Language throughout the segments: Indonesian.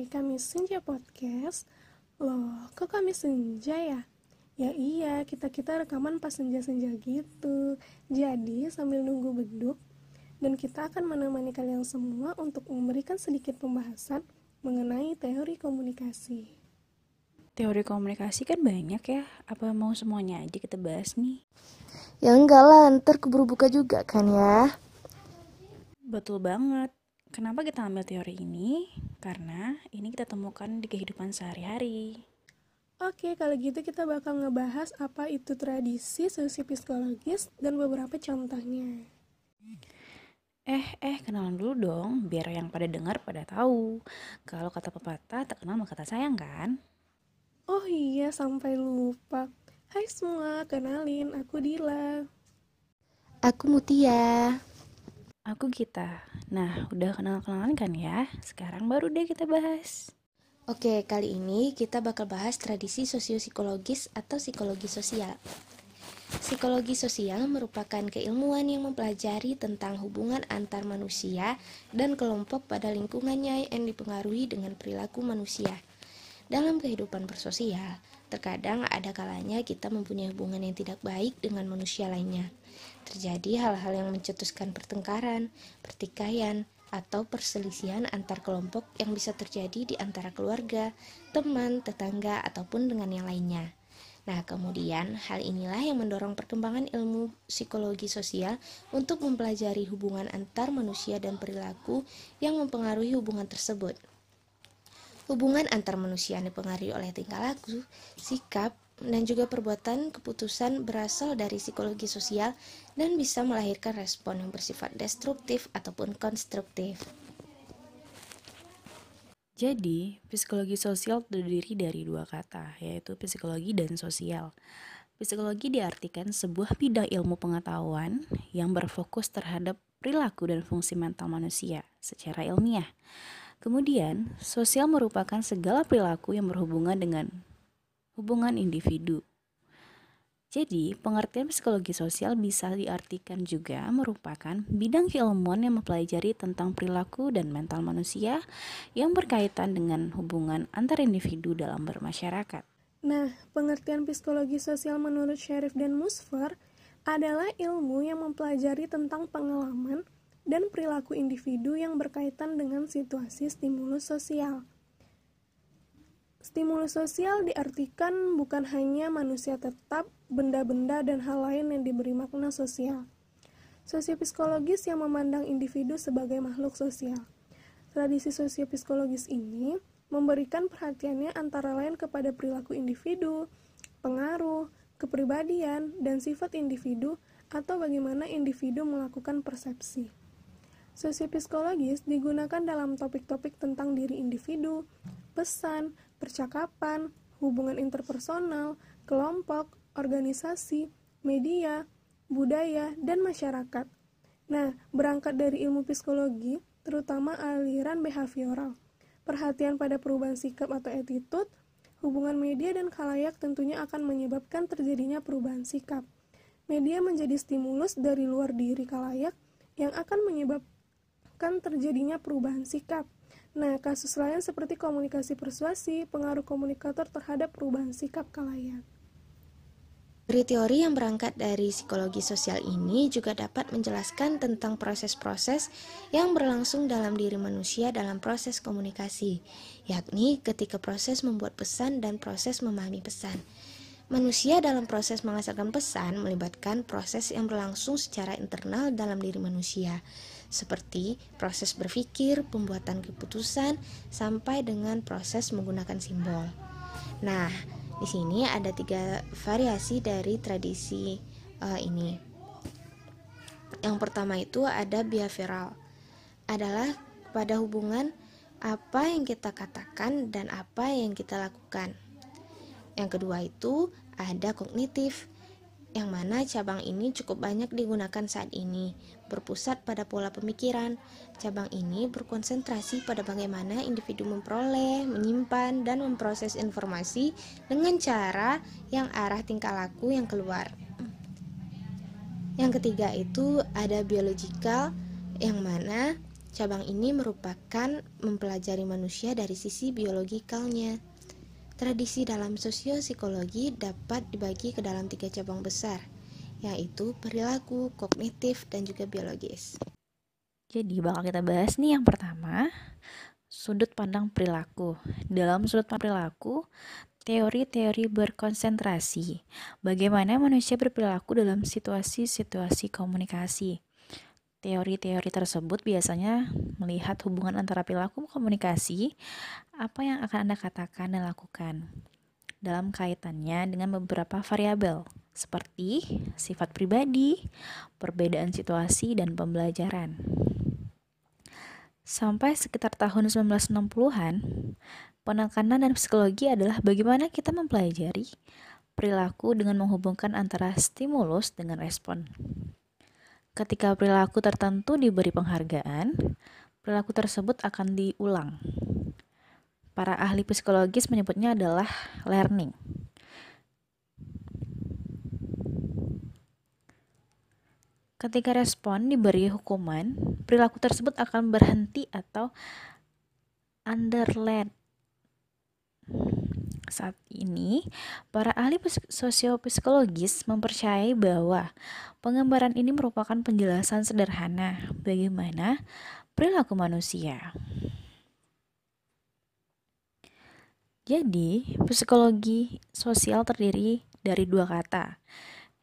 dari kami Senja Podcast. Loh, kok kami Senja ya? Ya iya, kita-kita rekaman pas senja-senja gitu. Jadi, sambil nunggu beduk, dan kita akan menemani kalian semua untuk memberikan sedikit pembahasan mengenai teori komunikasi. Teori komunikasi kan banyak ya, apa mau semuanya aja kita bahas nih? Ya enggak lah, ntar keburu buka juga kan ya. Betul banget. Kenapa kita ambil teori ini? Karena ini kita temukan di kehidupan sehari-hari. Oke, kalau gitu kita bakal ngebahas apa itu tradisi sosiopsikologis dan beberapa contohnya. Eh, eh, kenalan dulu dong, biar yang pada dengar pada tahu. Kalau kata pepatah, tak kenal maka tak sayang kan? Oh iya, sampai lupa. Hai semua, kenalin, aku Dila. Aku Mutia. Aku Gita. Nah, udah kenal-kenalan kan ya? Sekarang baru deh kita bahas. Oke, kali ini kita bakal bahas tradisi sosiopsikologis atau psikologi sosial. Psikologi sosial merupakan keilmuan yang mempelajari tentang hubungan antar manusia dan kelompok pada lingkungannya yang dipengaruhi dengan perilaku manusia. Dalam kehidupan bersosial, terkadang ada kalanya kita mempunyai hubungan yang tidak baik dengan manusia lainnya. Terjadi hal-hal yang mencetuskan pertengkaran, pertikaian, atau perselisihan antar kelompok yang bisa terjadi di antara keluarga, teman, tetangga, ataupun dengan yang lainnya. Nah, kemudian hal inilah yang mendorong perkembangan ilmu psikologi sosial untuk mempelajari hubungan antar manusia dan perilaku yang mempengaruhi hubungan tersebut. Hubungan antar manusia dipengaruhi oleh tingkah laku, sikap, dan juga perbuatan keputusan berasal dari psikologi sosial dan bisa melahirkan respon yang bersifat destruktif ataupun konstruktif. Jadi, psikologi sosial terdiri dari dua kata, yaitu psikologi dan sosial. Psikologi diartikan sebuah bidang ilmu pengetahuan yang berfokus terhadap perilaku dan fungsi mental manusia secara ilmiah. Kemudian, sosial merupakan segala perilaku yang berhubungan dengan hubungan individu. Jadi, pengertian psikologi sosial bisa diartikan juga merupakan bidang keilmuan yang mempelajari tentang perilaku dan mental manusia yang berkaitan dengan hubungan antar individu dalam bermasyarakat. Nah, pengertian psikologi sosial menurut Sheriff dan Musfer adalah ilmu yang mempelajari tentang pengalaman dan perilaku individu yang berkaitan dengan situasi stimulus sosial. Stimulus sosial diartikan bukan hanya manusia tetap, benda-benda, dan hal lain yang diberi makna sosial. Sosiopsikologis yang memandang individu sebagai makhluk sosial. Tradisi sosiopsikologis ini memberikan perhatiannya antara lain kepada perilaku individu, pengaruh, kepribadian, dan sifat individu atau bagaimana individu melakukan persepsi. Sosiopsikologis digunakan dalam topik-topik tentang diri individu, pesan, percakapan, hubungan interpersonal, kelompok, organisasi, media, budaya, dan masyarakat. Nah, berangkat dari ilmu psikologi, terutama aliran behavioral, perhatian pada perubahan sikap atau attitude, hubungan media dan khalayak tentunya akan menyebabkan terjadinya perubahan sikap. Media menjadi stimulus dari luar diri khalayak yang akan menyebabkan terjadinya perubahan sikap. Nah, kasus lain seperti komunikasi persuasi, pengaruh komunikator terhadap perubahan sikap kalayak. Teori-teori yang berangkat dari psikologi sosial ini juga dapat menjelaskan tentang proses-proses yang berlangsung dalam diri manusia dalam proses komunikasi, yakni ketika proses membuat pesan dan proses memahami pesan. Manusia dalam proses menghasilkan pesan melibatkan proses yang berlangsung secara internal dalam diri manusia, seperti proses berpikir, pembuatan keputusan, sampai dengan proses menggunakan simbol. Nah, di sini ada tiga variasi dari tradisi uh, ini. Yang pertama itu ada behavioral, adalah pada hubungan apa yang kita katakan dan apa yang kita lakukan. Yang kedua itu ada kognitif, yang mana cabang ini cukup banyak digunakan saat ini, berpusat pada pola pemikiran. Cabang ini berkonsentrasi pada bagaimana individu memperoleh, menyimpan, dan memproses informasi dengan cara yang arah tingkah laku yang keluar. Yang ketiga itu ada biological, yang mana Cabang ini merupakan mempelajari manusia dari sisi biologikalnya. Tradisi dalam sosiopsikologi dapat dibagi ke dalam tiga cabang besar, yaitu perilaku, kognitif, dan juga biologis. Jadi bakal kita bahas nih yang pertama, sudut pandang perilaku. Dalam sudut pandang perilaku, teori-teori berkonsentrasi. Bagaimana manusia berperilaku dalam situasi-situasi komunikasi. Teori-teori tersebut biasanya melihat hubungan antara perilaku komunikasi, apa yang akan Anda katakan dan lakukan, dalam kaitannya dengan beberapa variabel, seperti sifat pribadi, perbedaan situasi, dan pembelajaran. Sampai sekitar tahun 1960-an, penekanan dan psikologi adalah bagaimana kita mempelajari perilaku dengan menghubungkan antara stimulus dengan respon. Ketika perilaku tertentu diberi penghargaan, perilaku tersebut akan diulang. Para ahli psikologis menyebutnya adalah learning. Ketika respon diberi hukuman, perilaku tersebut akan berhenti atau underland saat ini, para ahli sosiopsikologis mempercayai bahwa penggambaran ini merupakan penjelasan sederhana bagaimana perilaku manusia. Jadi, psikologi sosial terdiri dari dua kata,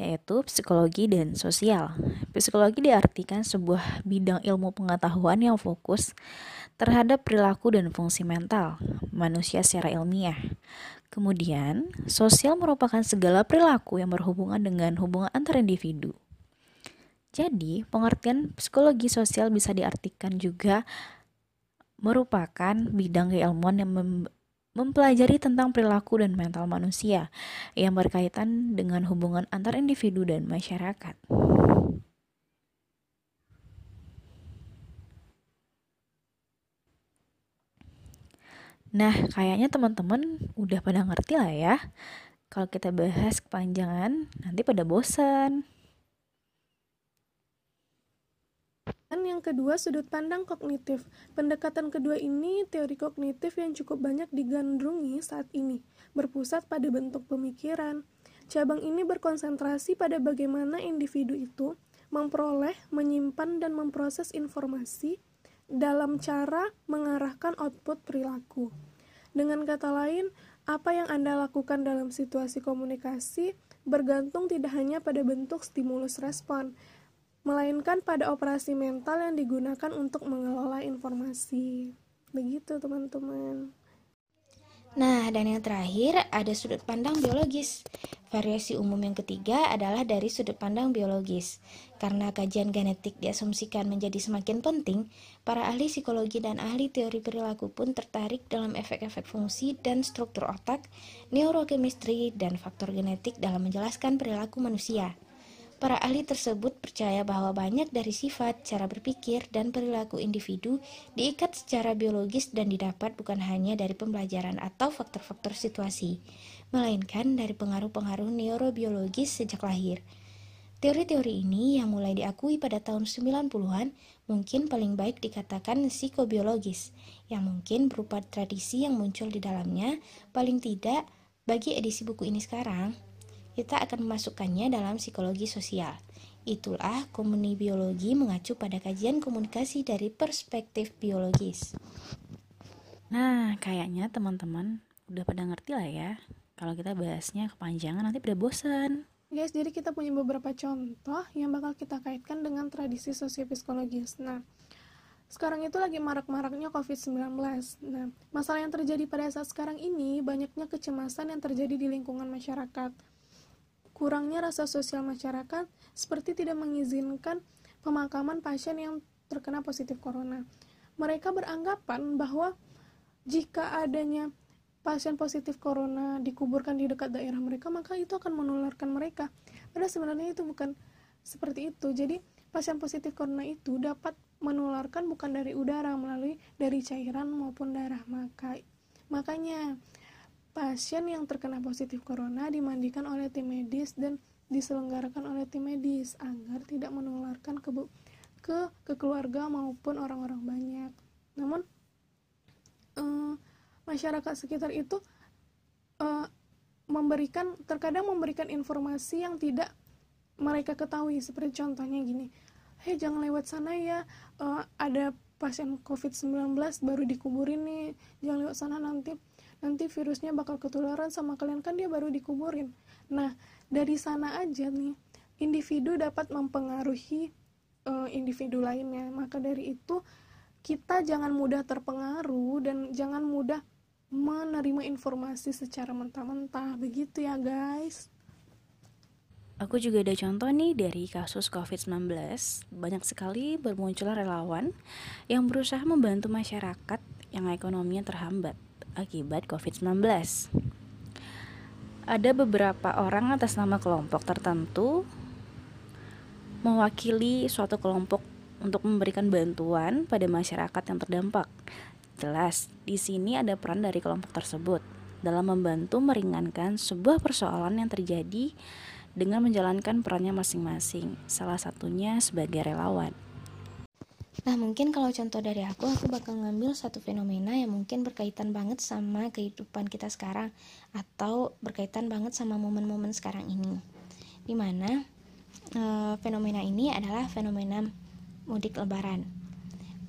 yaitu psikologi dan sosial. Psikologi diartikan sebuah bidang ilmu pengetahuan yang fokus terhadap perilaku dan fungsi mental manusia secara ilmiah. Kemudian, sosial merupakan segala perilaku yang berhubungan dengan hubungan antar individu. Jadi, pengertian psikologi sosial bisa diartikan juga merupakan bidang keilmuan yang mem mempelajari tentang perilaku dan mental manusia yang berkaitan dengan hubungan antar individu dan masyarakat. Nah, kayaknya teman-teman udah pada ngerti lah ya. Kalau kita bahas kepanjangan, nanti pada bosan. Dan yang kedua, sudut pandang kognitif. Pendekatan kedua ini teori kognitif yang cukup banyak digandrungi saat ini, berpusat pada bentuk pemikiran. Cabang ini berkonsentrasi pada bagaimana individu itu memperoleh, menyimpan, dan memproses informasi dalam cara mengarahkan output perilaku. Dengan kata lain, apa yang Anda lakukan dalam situasi komunikasi bergantung tidak hanya pada bentuk stimulus respon, melainkan pada operasi mental yang digunakan untuk mengelola informasi. Begitu, teman-teman. Nah, dan yang terakhir ada sudut pandang biologis. Variasi umum yang ketiga adalah dari sudut pandang biologis. Karena kajian genetik diasumsikan menjadi semakin penting, para ahli psikologi dan ahli teori perilaku pun tertarik dalam efek-efek fungsi dan struktur otak, neurokemistri, dan faktor genetik dalam menjelaskan perilaku manusia. Para ahli tersebut percaya bahwa banyak dari sifat, cara berpikir, dan perilaku individu diikat secara biologis dan didapat bukan hanya dari pembelajaran atau faktor-faktor situasi, melainkan dari pengaruh-pengaruh neurobiologis sejak lahir. Teori-teori ini yang mulai diakui pada tahun 90-an mungkin paling baik dikatakan psikobiologis, yang mungkin berupa tradisi yang muncul di dalamnya, paling tidak bagi edisi buku ini sekarang, kita akan memasukkannya dalam psikologi sosial. Itulah komuni biologi mengacu pada kajian komunikasi dari perspektif biologis. Nah, kayaknya teman-teman udah pada ngerti lah ya. Kalau kita bahasnya kepanjangan nanti pada bosan. Guys, jadi kita punya beberapa contoh yang bakal kita kaitkan dengan tradisi sosiopsikologis. Nah, sekarang itu lagi marak-maraknya COVID-19. Nah, masalah yang terjadi pada saat sekarang ini banyaknya kecemasan yang terjadi di lingkungan masyarakat kurangnya rasa sosial masyarakat seperti tidak mengizinkan pemakaman pasien yang terkena positif corona. Mereka beranggapan bahwa jika adanya pasien positif corona dikuburkan di dekat daerah mereka, maka itu akan menularkan mereka. Padahal sebenarnya itu bukan seperti itu. Jadi, pasien positif corona itu dapat menularkan bukan dari udara melalui dari cairan maupun darah. Maka makanya pasien yang terkena positif corona dimandikan oleh tim medis dan diselenggarakan oleh tim medis agar tidak menularkan ke ke ke keluarga maupun orang-orang banyak. Namun uh, masyarakat sekitar itu uh, memberikan terkadang memberikan informasi yang tidak mereka ketahui. Seperti contohnya gini hei jangan lewat sana ya. Uh, ada pasien covid-19 baru dikuburin nih. Jangan lewat sana nanti nanti virusnya bakal ketularan sama kalian kan dia baru dikuburin nah dari sana aja nih individu dapat mempengaruhi uh, individu lainnya. Maka dari itu kita jangan mudah terpengaruh dan jangan mudah menerima informasi secara mentah-mentah. Begitu ya, guys. Aku juga ada contoh nih dari kasus COVID-19. Banyak sekali bermunculan relawan yang berusaha membantu masyarakat yang ekonominya terhambat akibat COVID-19. Ada beberapa orang atas nama kelompok tertentu mewakili suatu kelompok untuk memberikan bantuan pada masyarakat yang terdampak. Jelas, di sini ada peran dari kelompok tersebut dalam membantu meringankan sebuah persoalan yang terjadi dengan menjalankan perannya masing-masing, salah satunya sebagai relawan. Nah mungkin kalau contoh dari aku, aku bakal ngambil satu fenomena yang mungkin berkaitan banget sama kehidupan kita sekarang Atau berkaitan banget sama momen-momen sekarang ini Di mana e, fenomena ini adalah fenomena mudik lebaran.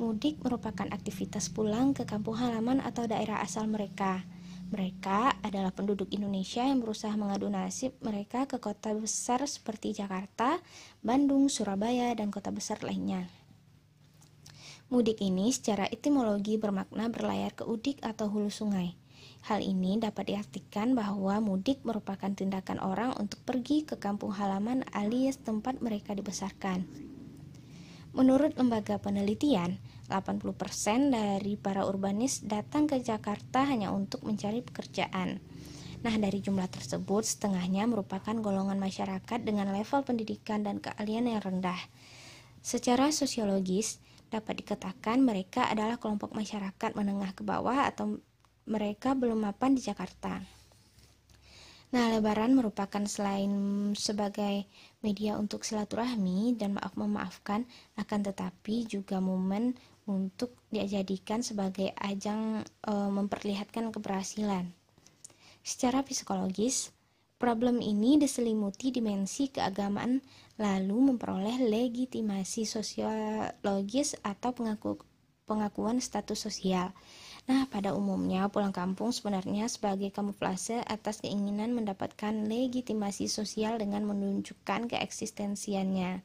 Mudik merupakan aktivitas pulang ke kampung halaman atau daerah asal mereka. Mereka adalah penduduk Indonesia yang berusaha mengadu nasib mereka ke kota besar seperti Jakarta, Bandung, Surabaya, dan kota besar lainnya. Mudik ini secara etimologi bermakna berlayar ke udik atau hulu sungai. Hal ini dapat diartikan bahwa mudik merupakan tindakan orang untuk pergi ke kampung halaman alias tempat mereka dibesarkan. Menurut lembaga penelitian, 80% dari para urbanis datang ke Jakarta hanya untuk mencari pekerjaan. Nah, dari jumlah tersebut, setengahnya merupakan golongan masyarakat dengan level pendidikan dan keahlian yang rendah. Secara sosiologis, dapat dikatakan mereka adalah kelompok masyarakat menengah ke bawah atau mereka belum mapan di Jakarta. Nah, Lebaran merupakan selain sebagai media untuk silaturahmi dan maaf memaafkan, akan tetapi juga momen untuk dijadikan sebagai ajang e, memperlihatkan keberhasilan. Secara psikologis, problem ini diselimuti dimensi keagamaan lalu memperoleh legitimasi sosiologis atau pengaku, pengakuan status sosial. Nah, pada umumnya pulang kampung sebenarnya sebagai kamuflase atas keinginan mendapatkan legitimasi sosial dengan menunjukkan keeksistensiannya.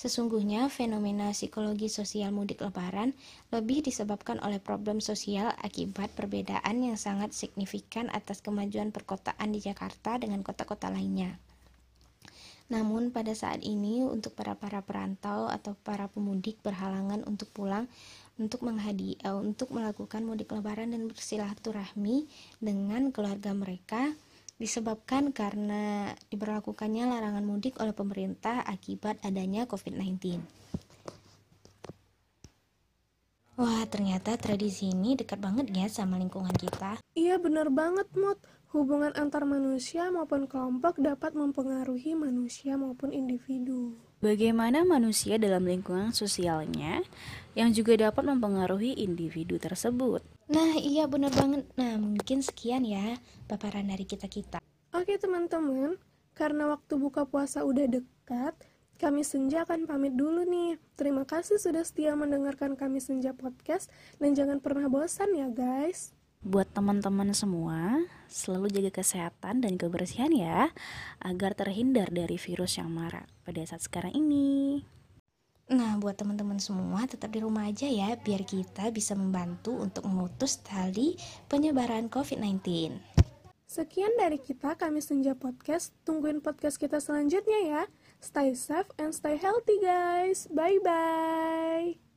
Sesungguhnya fenomena psikologi sosial mudik lebaran lebih disebabkan oleh problem sosial akibat perbedaan yang sangat signifikan atas kemajuan perkotaan di Jakarta dengan kota-kota lainnya. Namun pada saat ini untuk para para perantau atau para pemudik berhalangan untuk pulang untuk menghadi uh, untuk melakukan mudik lebaran dan bersilaturahmi dengan keluarga mereka disebabkan karena diberlakukannya larangan mudik oleh pemerintah akibat adanya COVID-19. Wah, ternyata tradisi ini dekat banget ya sama lingkungan kita. Iya, bener banget, Mut. Hubungan antar manusia maupun kelompok dapat mempengaruhi manusia maupun individu. Bagaimana manusia dalam lingkungan sosialnya yang juga dapat mempengaruhi individu tersebut. Nah, iya benar banget. Nah, mungkin sekian ya paparan dari kita-kita. Oke, teman-teman. Karena waktu buka puasa udah dekat, kami Senja akan pamit dulu nih. Terima kasih sudah setia mendengarkan kami Senja Podcast dan jangan pernah bosan ya, guys. Buat teman-teman semua, selalu jaga kesehatan dan kebersihan ya, agar terhindar dari virus yang marak pada saat sekarang ini. Nah, buat teman-teman semua tetap di rumah aja ya, biar kita bisa membantu untuk memutus tali penyebaran COVID-19. Sekian dari kita, kami Senja Podcast. Tungguin podcast kita selanjutnya ya. Stay safe and stay healthy guys. Bye-bye.